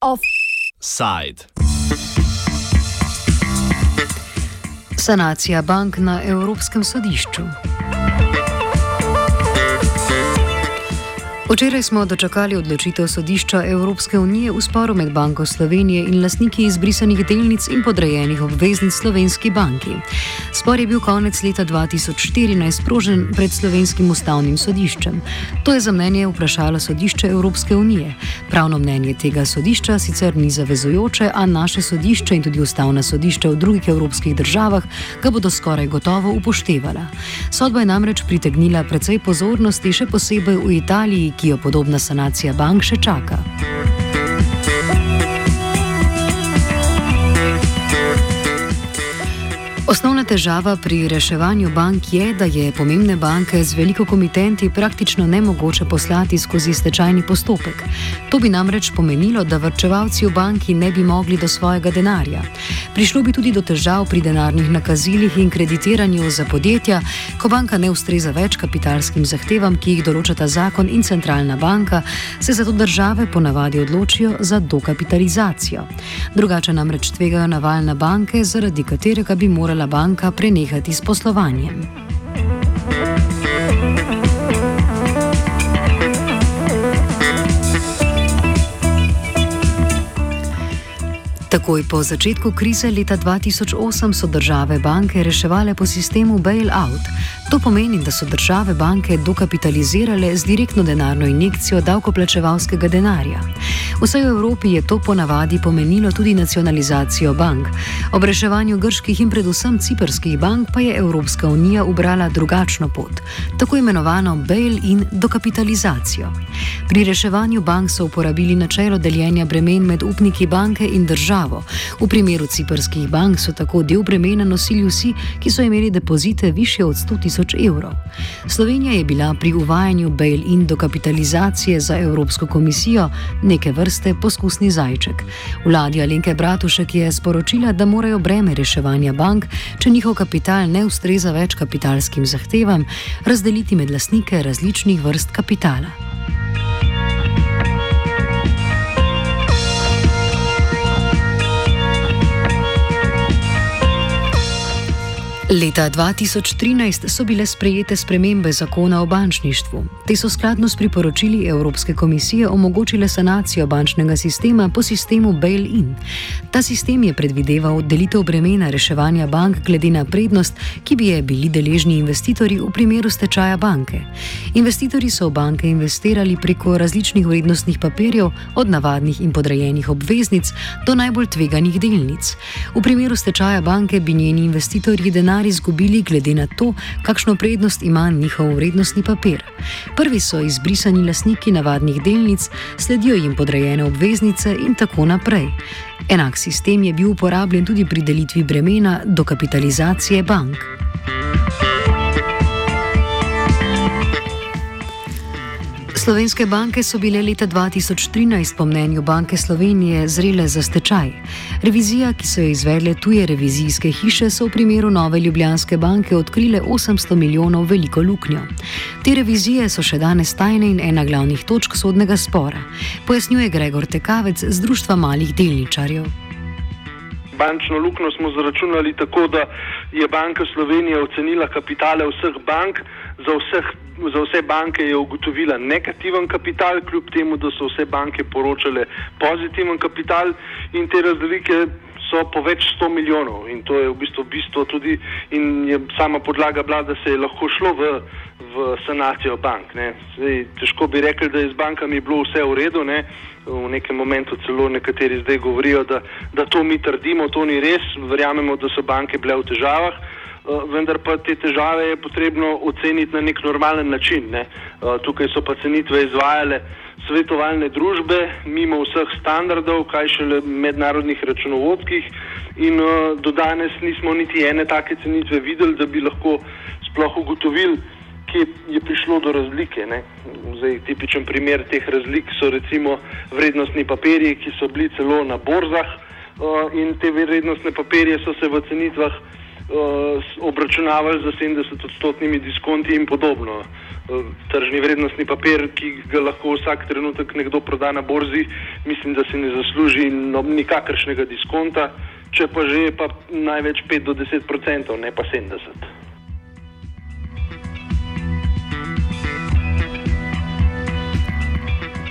Offside. Sanacija bank na Evropskem sodišču. Včeraj smo dočakali odločitev sodišča Evropske unije v sporu med Banko Slovenije in lasniki izbrisanih delnic in podrejenih obveznic Slovenski banki. Spor je bil konec leta 2014 sprožen pred Slovenskim ustavnim sodiščem. To je za mnenje vprašalo sodišče Evropske unije. Pravno mnenje tega sodišča sicer ni zavezujoče, a naše sodišče in tudi ustavna sodišča v drugih evropskih državah ga bodo skoraj gotovo upoštevala. Sodba je namreč pritegnila precej pozornosti, še posebej v Italiji, ki jo podobna sanacija bank še čaka. Osnovna težava pri reševanju bank je, da je pomembne banke z veliko komitenti praktično nemogoče poslati skozi stečajni postopek. To bi namreč pomenilo, da vrčevalci v banki ne bi mogli do svojega denarja. Prišlo bi tudi do težav pri denarnih nakazilih in kreditiranju za podjetja, ko banka ne ustreza več kapitalskim zahtevam, ki jih določata zakon in centralna banka, se zato države ponavadi odločijo za dokapitalizacijo. Drugače namreč tvegajo naval na banke, zaradi katerega bi morala banka prenehati s poslovanjem. Takoj po začetku krize leta 2008 so države banke reševale po sistemu bail-out. To pomeni, da so države banke dokapitalizirale z direktno denarno injekcijo davkoplačevalskega denarja. Vsej v Evropi je to ponavadi pomenilo tudi nacionalizacijo bank. Ob reševanju grških in predvsem ciperskih bank pa je Evropska unija ubrala drugačno pot, tako imenovano bail-in dokapitalizacijo. Pri reševanju bank so uporabili načelo deljenja bremen med upniki banke in državo. V primeru ciperskih bank so tako del bremena nosili vsi, ki so imeli depozite više od 100 tisoč evrov. Slovenija je bila pri uvajanju bail-in dokapitalizacije za Evropsko komisijo neke vrste poskusni zajček. Vladja Linke Bratušek je sporočila, da morajo breme reševanja bank, če njihov kapital ne ustreza več kapitalskim zahtevam, razdeliti med lasnike različnih vrst kapitala. Leta 2013 so bile sprejete spremembe zakona o bančništvu. Te so skladno s priporočili Evropske komisije omogočile sanacijo bančnega sistema po sistemu bail-in. Ta sistem je predvideval delitev bremena reševanja bank glede na prednost, ki bi je bili deležni investitorji v primeru stečaja banke. Investitorji so v banke investirali preko različnih vrednostnih papirjev, od navadnih in podrejenih obveznic do najbolj tveganih delnic. V primeru stečaja banke bi njeni investitorji denar denar izgubili, glede na to, kakšno prednost ima njihov vrednostni papir. Prvi so izbrisani lastniki navadnih delnic, sledijo jim podrejene obveznice in tako naprej. Enak sistem je bil uporabljen tudi pri delitvi bremena do kapitalizacije bank. Slovenske banke so bile leta 2013 po mnenju Banke Slovenije zrele za stečaj. Revizija, ki so jo izvedle tuje revizijske hiše, so v primeru nove Ljubljanske banke odkrile 800 milijonov veliko luknjo. Te revizije so še danes tajne in ena glavnih točk sodnega spora, pojasnjuje Gregor Tekavec z Društva malih delničarjev. Bančno luknjo smo zaračunali tako, da je Banka Slovenije ocenila kapitale vseh bank za vseh za vse banke je ugotovila negativen kapital, kljub temu, da so vse banke poročale pozitiven kapital in te razlike so po več sto milijonov in to je v bistvu bistvo tudi in je sama podlaga bila, da se je lahko šlo v, v sanacijo bank. Zdaj, težko bi rekli, da je z bankami bilo vse v redu, ne? v nekem momentu celo nekateri zdaj govorijo, da, da to mi trdimo, to ni res, verjamemo, da so banke bile v težavah. Eh, vendar pa te težave je potrebno oceniti na nek normalen način. Ne. Eh, tukaj so pa cenitve izvajale svetovalne družbe, mimo vseh standardov, kaj šele mednarodnih računovodskih in eh, do danes nismo niti ene take cenitve videli, da bi lahko sploh ugotovili, kje je prišlo do razlike. Zdaj, tipičen primer teh razlik so recimo vrednostni papirji, ki so bili celo na borzah in te vrednostne papirje so se v cenitvah uh, obračunavali z 70 odstotnimi diskonti in podobno. tržni vrednostni papir, ki ga lahko vsak trenutek nekdo proda na borzi, mislim, da se ne zasluži no, nikakršnega diskonta, če pa že pa največ 5 do 10 odstotkov, ne pa 70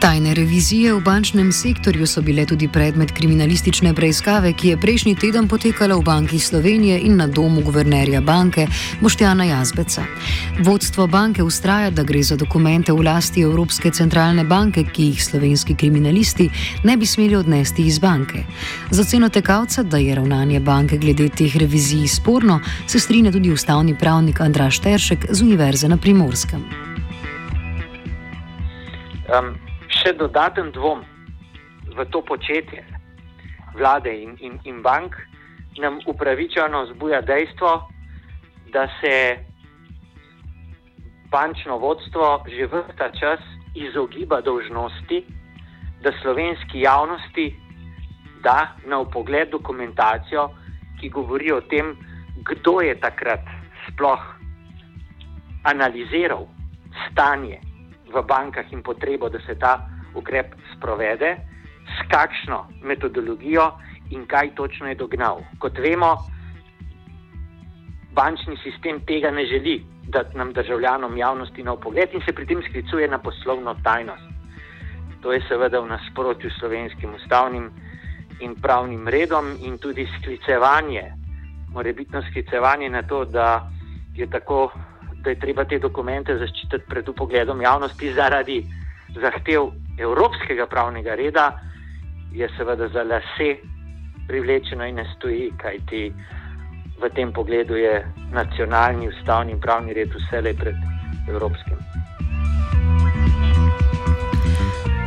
Tajne revizije v bančnem sektorju so bile tudi predmet kriminalistične preiskave, ki je prejšnji teden potekala v Banki Slovenije in na domu guvernerja banke Boštjana Jazbeca. Vodstvo banke ustraja, da gre za dokumente v lasti Evropske centralne banke, ki jih slovenski kriminalisti ne bi smeli odnesti iz banke. Za ceno tekavca, da je ravnanje banke glede teh revizij sporno, se strinja tudi ustavni pravnik Andraš Teršek z Univerze na Primorskem. Um še dodaten dvom v to početje vlade in, in, in bank, nam upravičeno zbuja dejstvo, da se bančno vodstvo že vrsta čas izogiba dožnosti, da slovenski javnosti da na upogled dokumentacijo, ki govori o tem, kdo je takrat sploh analiziral stanje v bankah in potrebo, da se ta ukrep sprovede, s kakšno metodologijo in kaj točno je dognal. Kot vemo, bančni sistem tega ne želi, da nam državljanom javnosti na pogled in se pri tem sklicuje na poslovno tajnost. To je seveda v nasprotju s slovenskim ustavnim in pravnim redom in tudi sklicevanje, morebitno sklicevanje na to, da je tako da je treba te dokumente zaščititi pred upogledom javnosti zaradi zahtev evropskega pravnega reda, je seveda za lase privlečeno in ne stoji, kajti v tem pogledu je nacionalni ustavni pravni red vselej pred evropskim.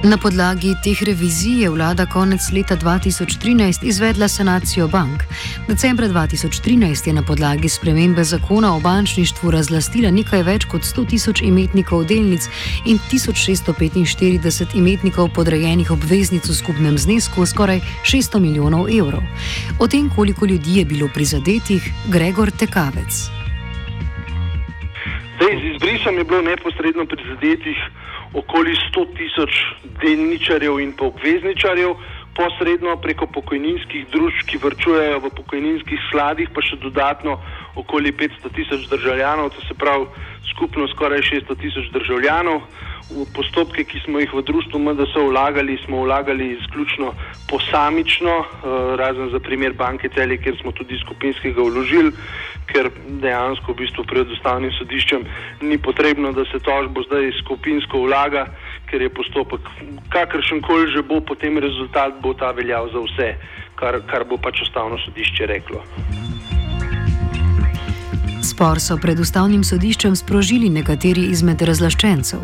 Na podlagi teh revizij je vlada konec leta 2013 izvedla sanacijo bank. Decembra 2013 je na podlagi spremembe zakona o bančništvu razlastila nekaj več kot 100 tisoč imetnikov delnic in 1645 imetnikov podrejenih obveznic v skupnem znesku skoraj 600 milijonov evrov. O tem, koliko ljudi je bilo prizadetih, Gregor Tekavec. Zdaj, z izbrisom je bilo neposredno prizadetih okoli 100 tisoč delničarjev in pa obvezničarjev, posredno preko pokojninskih družb, ki vrčujejo v pokojninskih skladih, pa še dodatno okoli 500 tisoč državljanov, to se pravi skupno skoraj 600 tisoč državljanov. V postopke, ki smo jih v društvu MDS vlagali, smo vlagali izključno posamično, eh, razen za primer banke Celje, kjer smo tudi skupinskega vložili, ker dejansko v bistvu pred ustavnim sodiščem ni potrebno, da se tožbo zdaj skupinsko vlaga, ker je postopek kakršen koli že bo, potem rezultat bo ta veljal za vse, kar, kar bo pač ustavno sodišče reklo. Spor so pred ustavnim sodiščem sprožili nekateri izmed razlaščencev.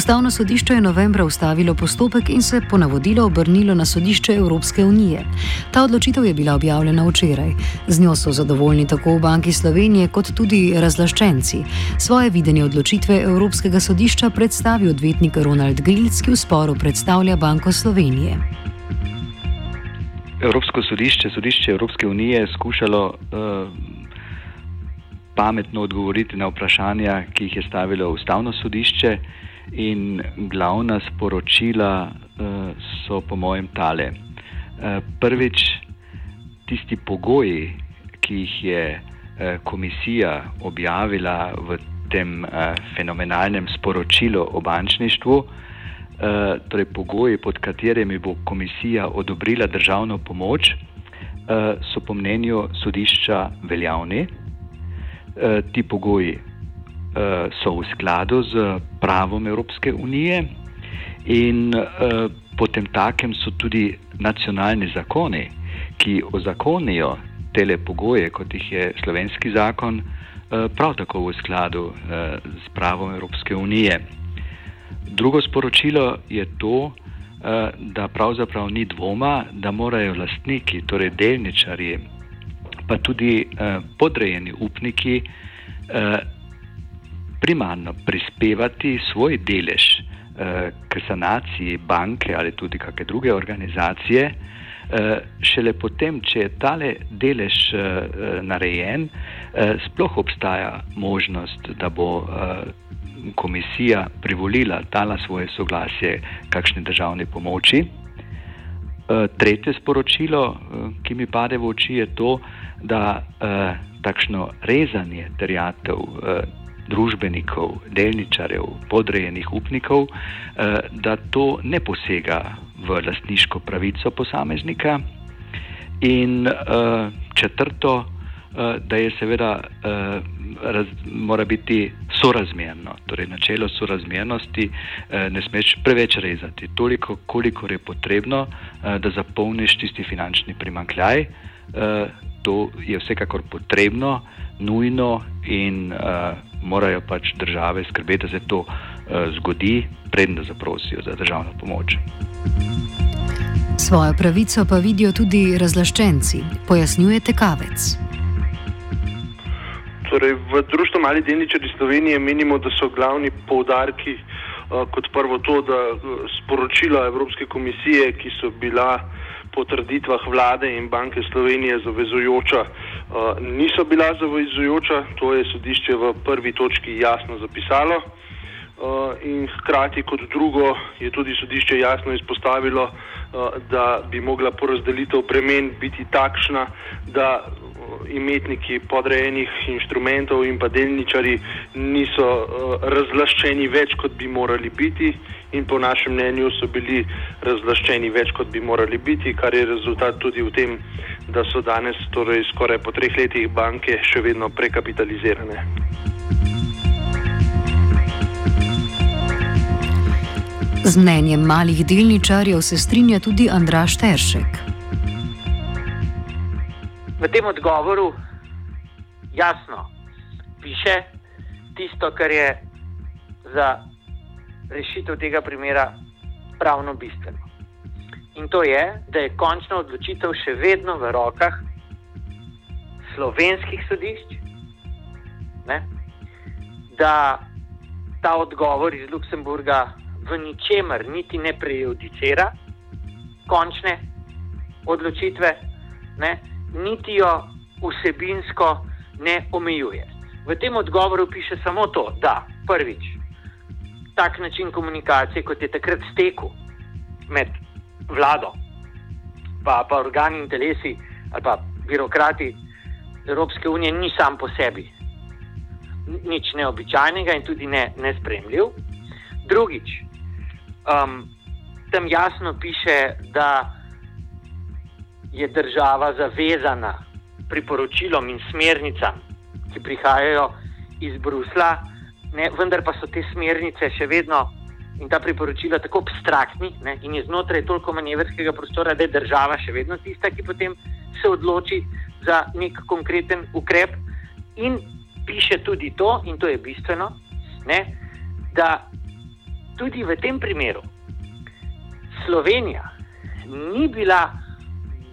Ustavno sodišče je novembra ustavilo postopek in se po navodilo obrnilo na sodišče Evropske unije. Ta odločitev je bila objavljena včeraj. Z njo so zadovoljni tako v Banki Slovenije kot tudi razlaščenci. Svoje videnje odločitve Evropskega sodišča predstavi odvetnik Ronald Grilc, ki v sporu predstavlja Banko Slovenije. Evropsko sodišče, sodišče Evropske unije je skušalo uh, pametno odgovoriti na vprašanja, ki jih je stavilo ustavno sodišče, in glavna sporočila uh, so, po mojem, tale. Uh, prvič, tisti pogoji, ki jih je uh, komisija objavila v tem fenomenalnem sporočilu o bančništvu, torej pogoji, pod katerimi bo komisija odobrila državno pomoč, so po mnenju sodišča veljavni. Eh, ti pogoji uh, so v skladu z pravom Evropske unije in uh, potem takem so tudi nacionalni zakoni, ki ozakonijo tele pogoje, kot jih je slovenski zakon, uh, prav tako v skladu uh, z pravom Evropske unije. Drugo sporočilo je to, da pravzaprav ni dvoma, da morajo lastniki, torej delničarji, pa tudi eh, podrejeni upniki eh, primarno prispevati svoj delež eh, k sanaciji banke ali tudi kakšne druge organizacije. Uh, šele potem, če je tale delež uh, narejen, uh, sploh obstaja možnost, da bo uh, komisija privolila, dala svoje soglasje kakšne državne pomoči. Tretje sporočilo, ki mi pade v oči, je to, da takšno rezanje terjatev družbenikov, delničarjev, podrejenih upnikov, da to ne posega v lastniško pravico posameznika. In četrto, da je seveda raz, mora biti sorazmerno, torej načelo sorazmernosti ne smeš preveč rezati, toliko, koliko je potrebno, da zapolniš tisti finančni primankljaj. To je vsekakor potrebno, nujno in morajo pač države skrbeti, da se to zgodi, predem da zaprosijo za državno pomoč. Svojo pravico pa vidijo tudi razlaščenci, pojasnjuje Kavec. Torej, v Društvu Mali delničari Slovenije menimo, da so glavni poudarki uh, kot prvo to, da uh, sporočila Evropske komisije, ki so bila po trditvah vlade in banke Slovenije zavezujoča, uh, niso bila zavezujoča. To je sodišče v prvi točki jasno zapisalo. Uh, in hkrati kot drugo je tudi sodišče jasno izpostavilo, uh, da bi mogla porazdelitev bremen biti takšna, da imetniki podrejenih inštrumentov in pa delničari niso razlaščeni več, kot bi morali biti in po našem mnenju so bili razlaščeni več, kot bi morali biti, kar je rezultat tudi v tem, da so danes, torej skoraj po treh letih, banke še vedno prekapitalizirane. Z mnenjem malih delničarjev se strinja tudi Andraš Teršek v tem odgovoru jasno piše tisto, kar je za rešitev tega primera pravno bistveno. In to je, da je končna odločitev še vedno v rokah slovenskih sodišč, ne? da ta odgovor iz Luksemburga v ničemer niti ne prejudicira končne odločitve. Ne? niti jo vsebinsko ne omejuje. V tem odgovoru piše samo to, da prvič, tak način komunikacije, kot je takrat stekel med vlado, pa, pa organi in telesi ali pa birokrati Evropske unije, ni sam po sebi nič neobičajnega in tudi ne, nespremljiv. Drugič, um, tam jasno piše, da je država zavezana priporočilom in smernicam, ki prihajajo iz Brusla, ne, vendar pa so te smernice še vedno in ta priporočila tako abstraktni ne, in je znotraj toliko manevrskega prostora, da je država še vedno tista, ki potem se odloči za nek konkreten ukrep. In piše tudi to, in to je bistveno, ne, da tudi v tem primeru Slovenija ni bila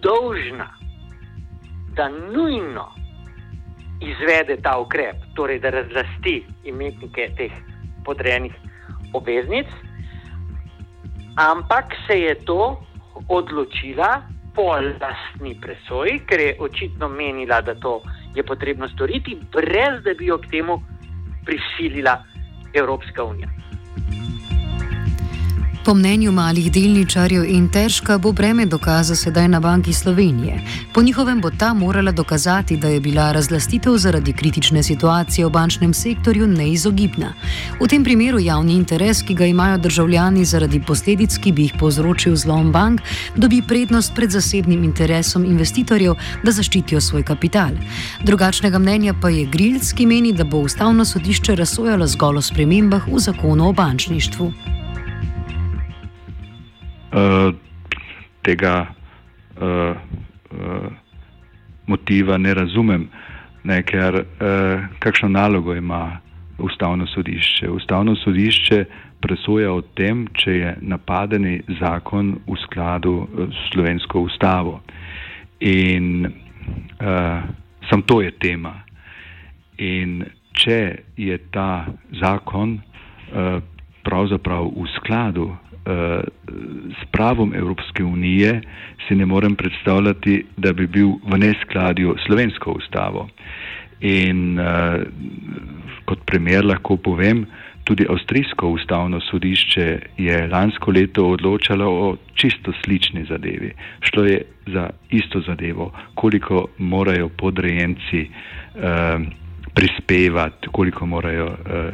dolžna, da nujno izvede ta ukrep, torej da razlasti imetnike teh podrejenih obveznic, ampak se je to odločila po lastni presoji, ker je očitno menila, da to je potrebno storiti, brez da bi jo k temu prisilila Evropska unija. Po mnenju malih delničarjev in težka bo breme dokaza sedaj na Banki Slovenije. Po njihovem bo ta morala dokazati, da je bila razlastitev zaradi kritične situacije v bančnem sektorju neizogibna. V tem primeru javni interes, ki ga imajo državljani zaradi posledic, ki bi jih povzročil zlom bank, dobi prednost pred zasebnim interesom investitorjev, da zaščitijo svoj kapital. Drugačnega mnenja pa je Grilc, ki meni, da bo ustavno sodišče razsojalo zgolj o spremembah v zakonu o bančništvu. Eh, tega uh, uh, motiva ne razumem, ne, ker uh, kakšno nalogo ima ustavno sodišče. Ustavno sodišče presoja o tem, če je napadeni zakon v skladu s slovensko ustavo. In uh, sam to je tema. In če je ta zakon uh, pravzaprav v skladu s pravom Evropske unije si ne morem predstavljati, da bi bil v neskladju slovensko ustavo. In uh, kot primer lahko povem, tudi avstrijsko ustavno sodišče je lansko leto odločalo o čisto slični zadevi. Šlo je za isto zadevo, koliko morajo podrejenci eh, prispevati, koliko morajo eh,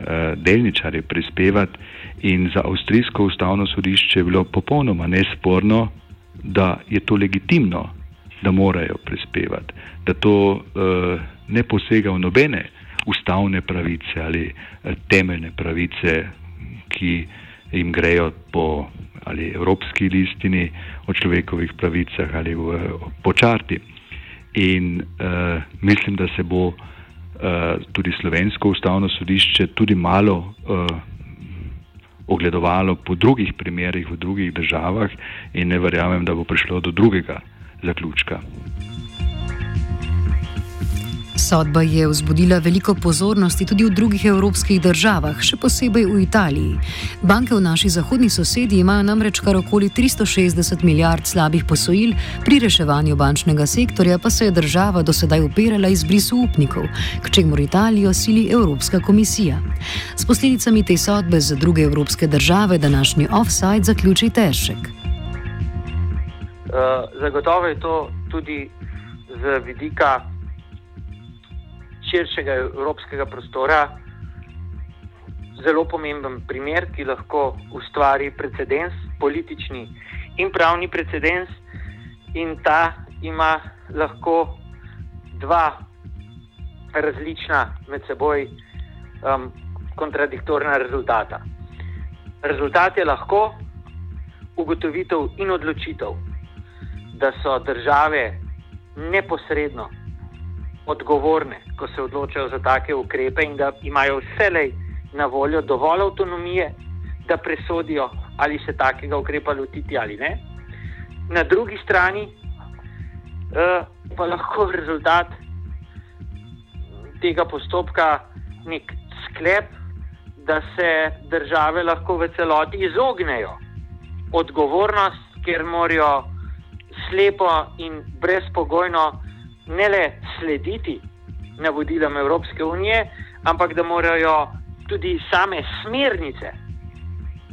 eh, delničari prispevati. In za avstrijsko ustavno sodišče je bilo popolnoma nesporno, da je to legitimno, da morajo prispevati, da to eh, ne posega v nobene ustavne pravice ali eh, temeljne pravice, ki jim grejo po ali Evropski listini o človekovih pravicah ali v, po čarti. In uh, mislim, da se bo uh, tudi slovensko ustavno sodišče tudi malo uh, ogledovalo po drugih primerih v drugih državah in ne verjamem, da bo prišlo do drugega zaključka. Sodba je vzbudila veliko pozornosti tudi v drugih evropskih državah, še posebej v Italiji. Banke v naši zahodni sosedi imajo namreč kar okoli 360 milijard slabih posojil, pri reševanju bančnega sektorja pa se je država do sedaj upirala izbrisu upnikov, k čemur Italijo sili Evropska komisija. S posledicami te sodbe za druge evropske države današnji offside zaključi težek. Uh, zagotovo je to tudi z vidika širšega evropskega prostora zelo pomemben primer, ki lahko ustvari precedens, politični in pravni precedens, in ta ima lahko dva različna med seboj um, kontradiktorna rezultata. Rezultat je lahko ugotovitev in odločitev, da so države neposredno odgovorne, ko se odločajo za take ukrepe in da imajo vselej na voljo dovolj avtonomije, da presodijo, ali se takega ukrepa lotiti ali ne. Na drugi strani uh, pa lahko rezultat tega postopka nek sklep, da se države lahko v celoti izognejo odgovornost, ker morajo slepo in brezpogojno ne le slediti navodilom Evropske unije, ampak da morajo tudi same smernice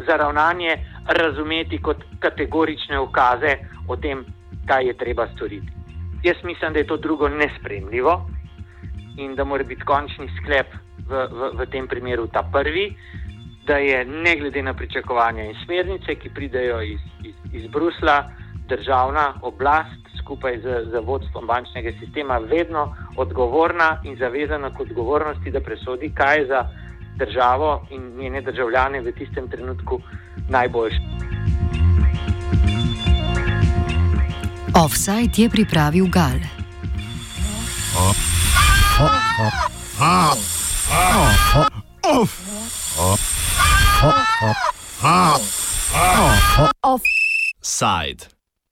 za ravnanje razumeti kot kategorične ukaze o tem, kaj je treba storiti. Jaz mislim, da je to drugo nespremljivo in da mora biti končni sklep v, v, v tem primeru ta prvi, da je ne glede na pričakovanja in smernice, ki pridejo iz, iz, iz Brusla, državna oblast skupaj z, z vodstvom bančnega sistema vedno odgovorna in zavezana k odgovornosti, da presodi, kaj je za državo in njene državljane v tistem trenutku najboljše. Offside je pripravil Gal. Offside.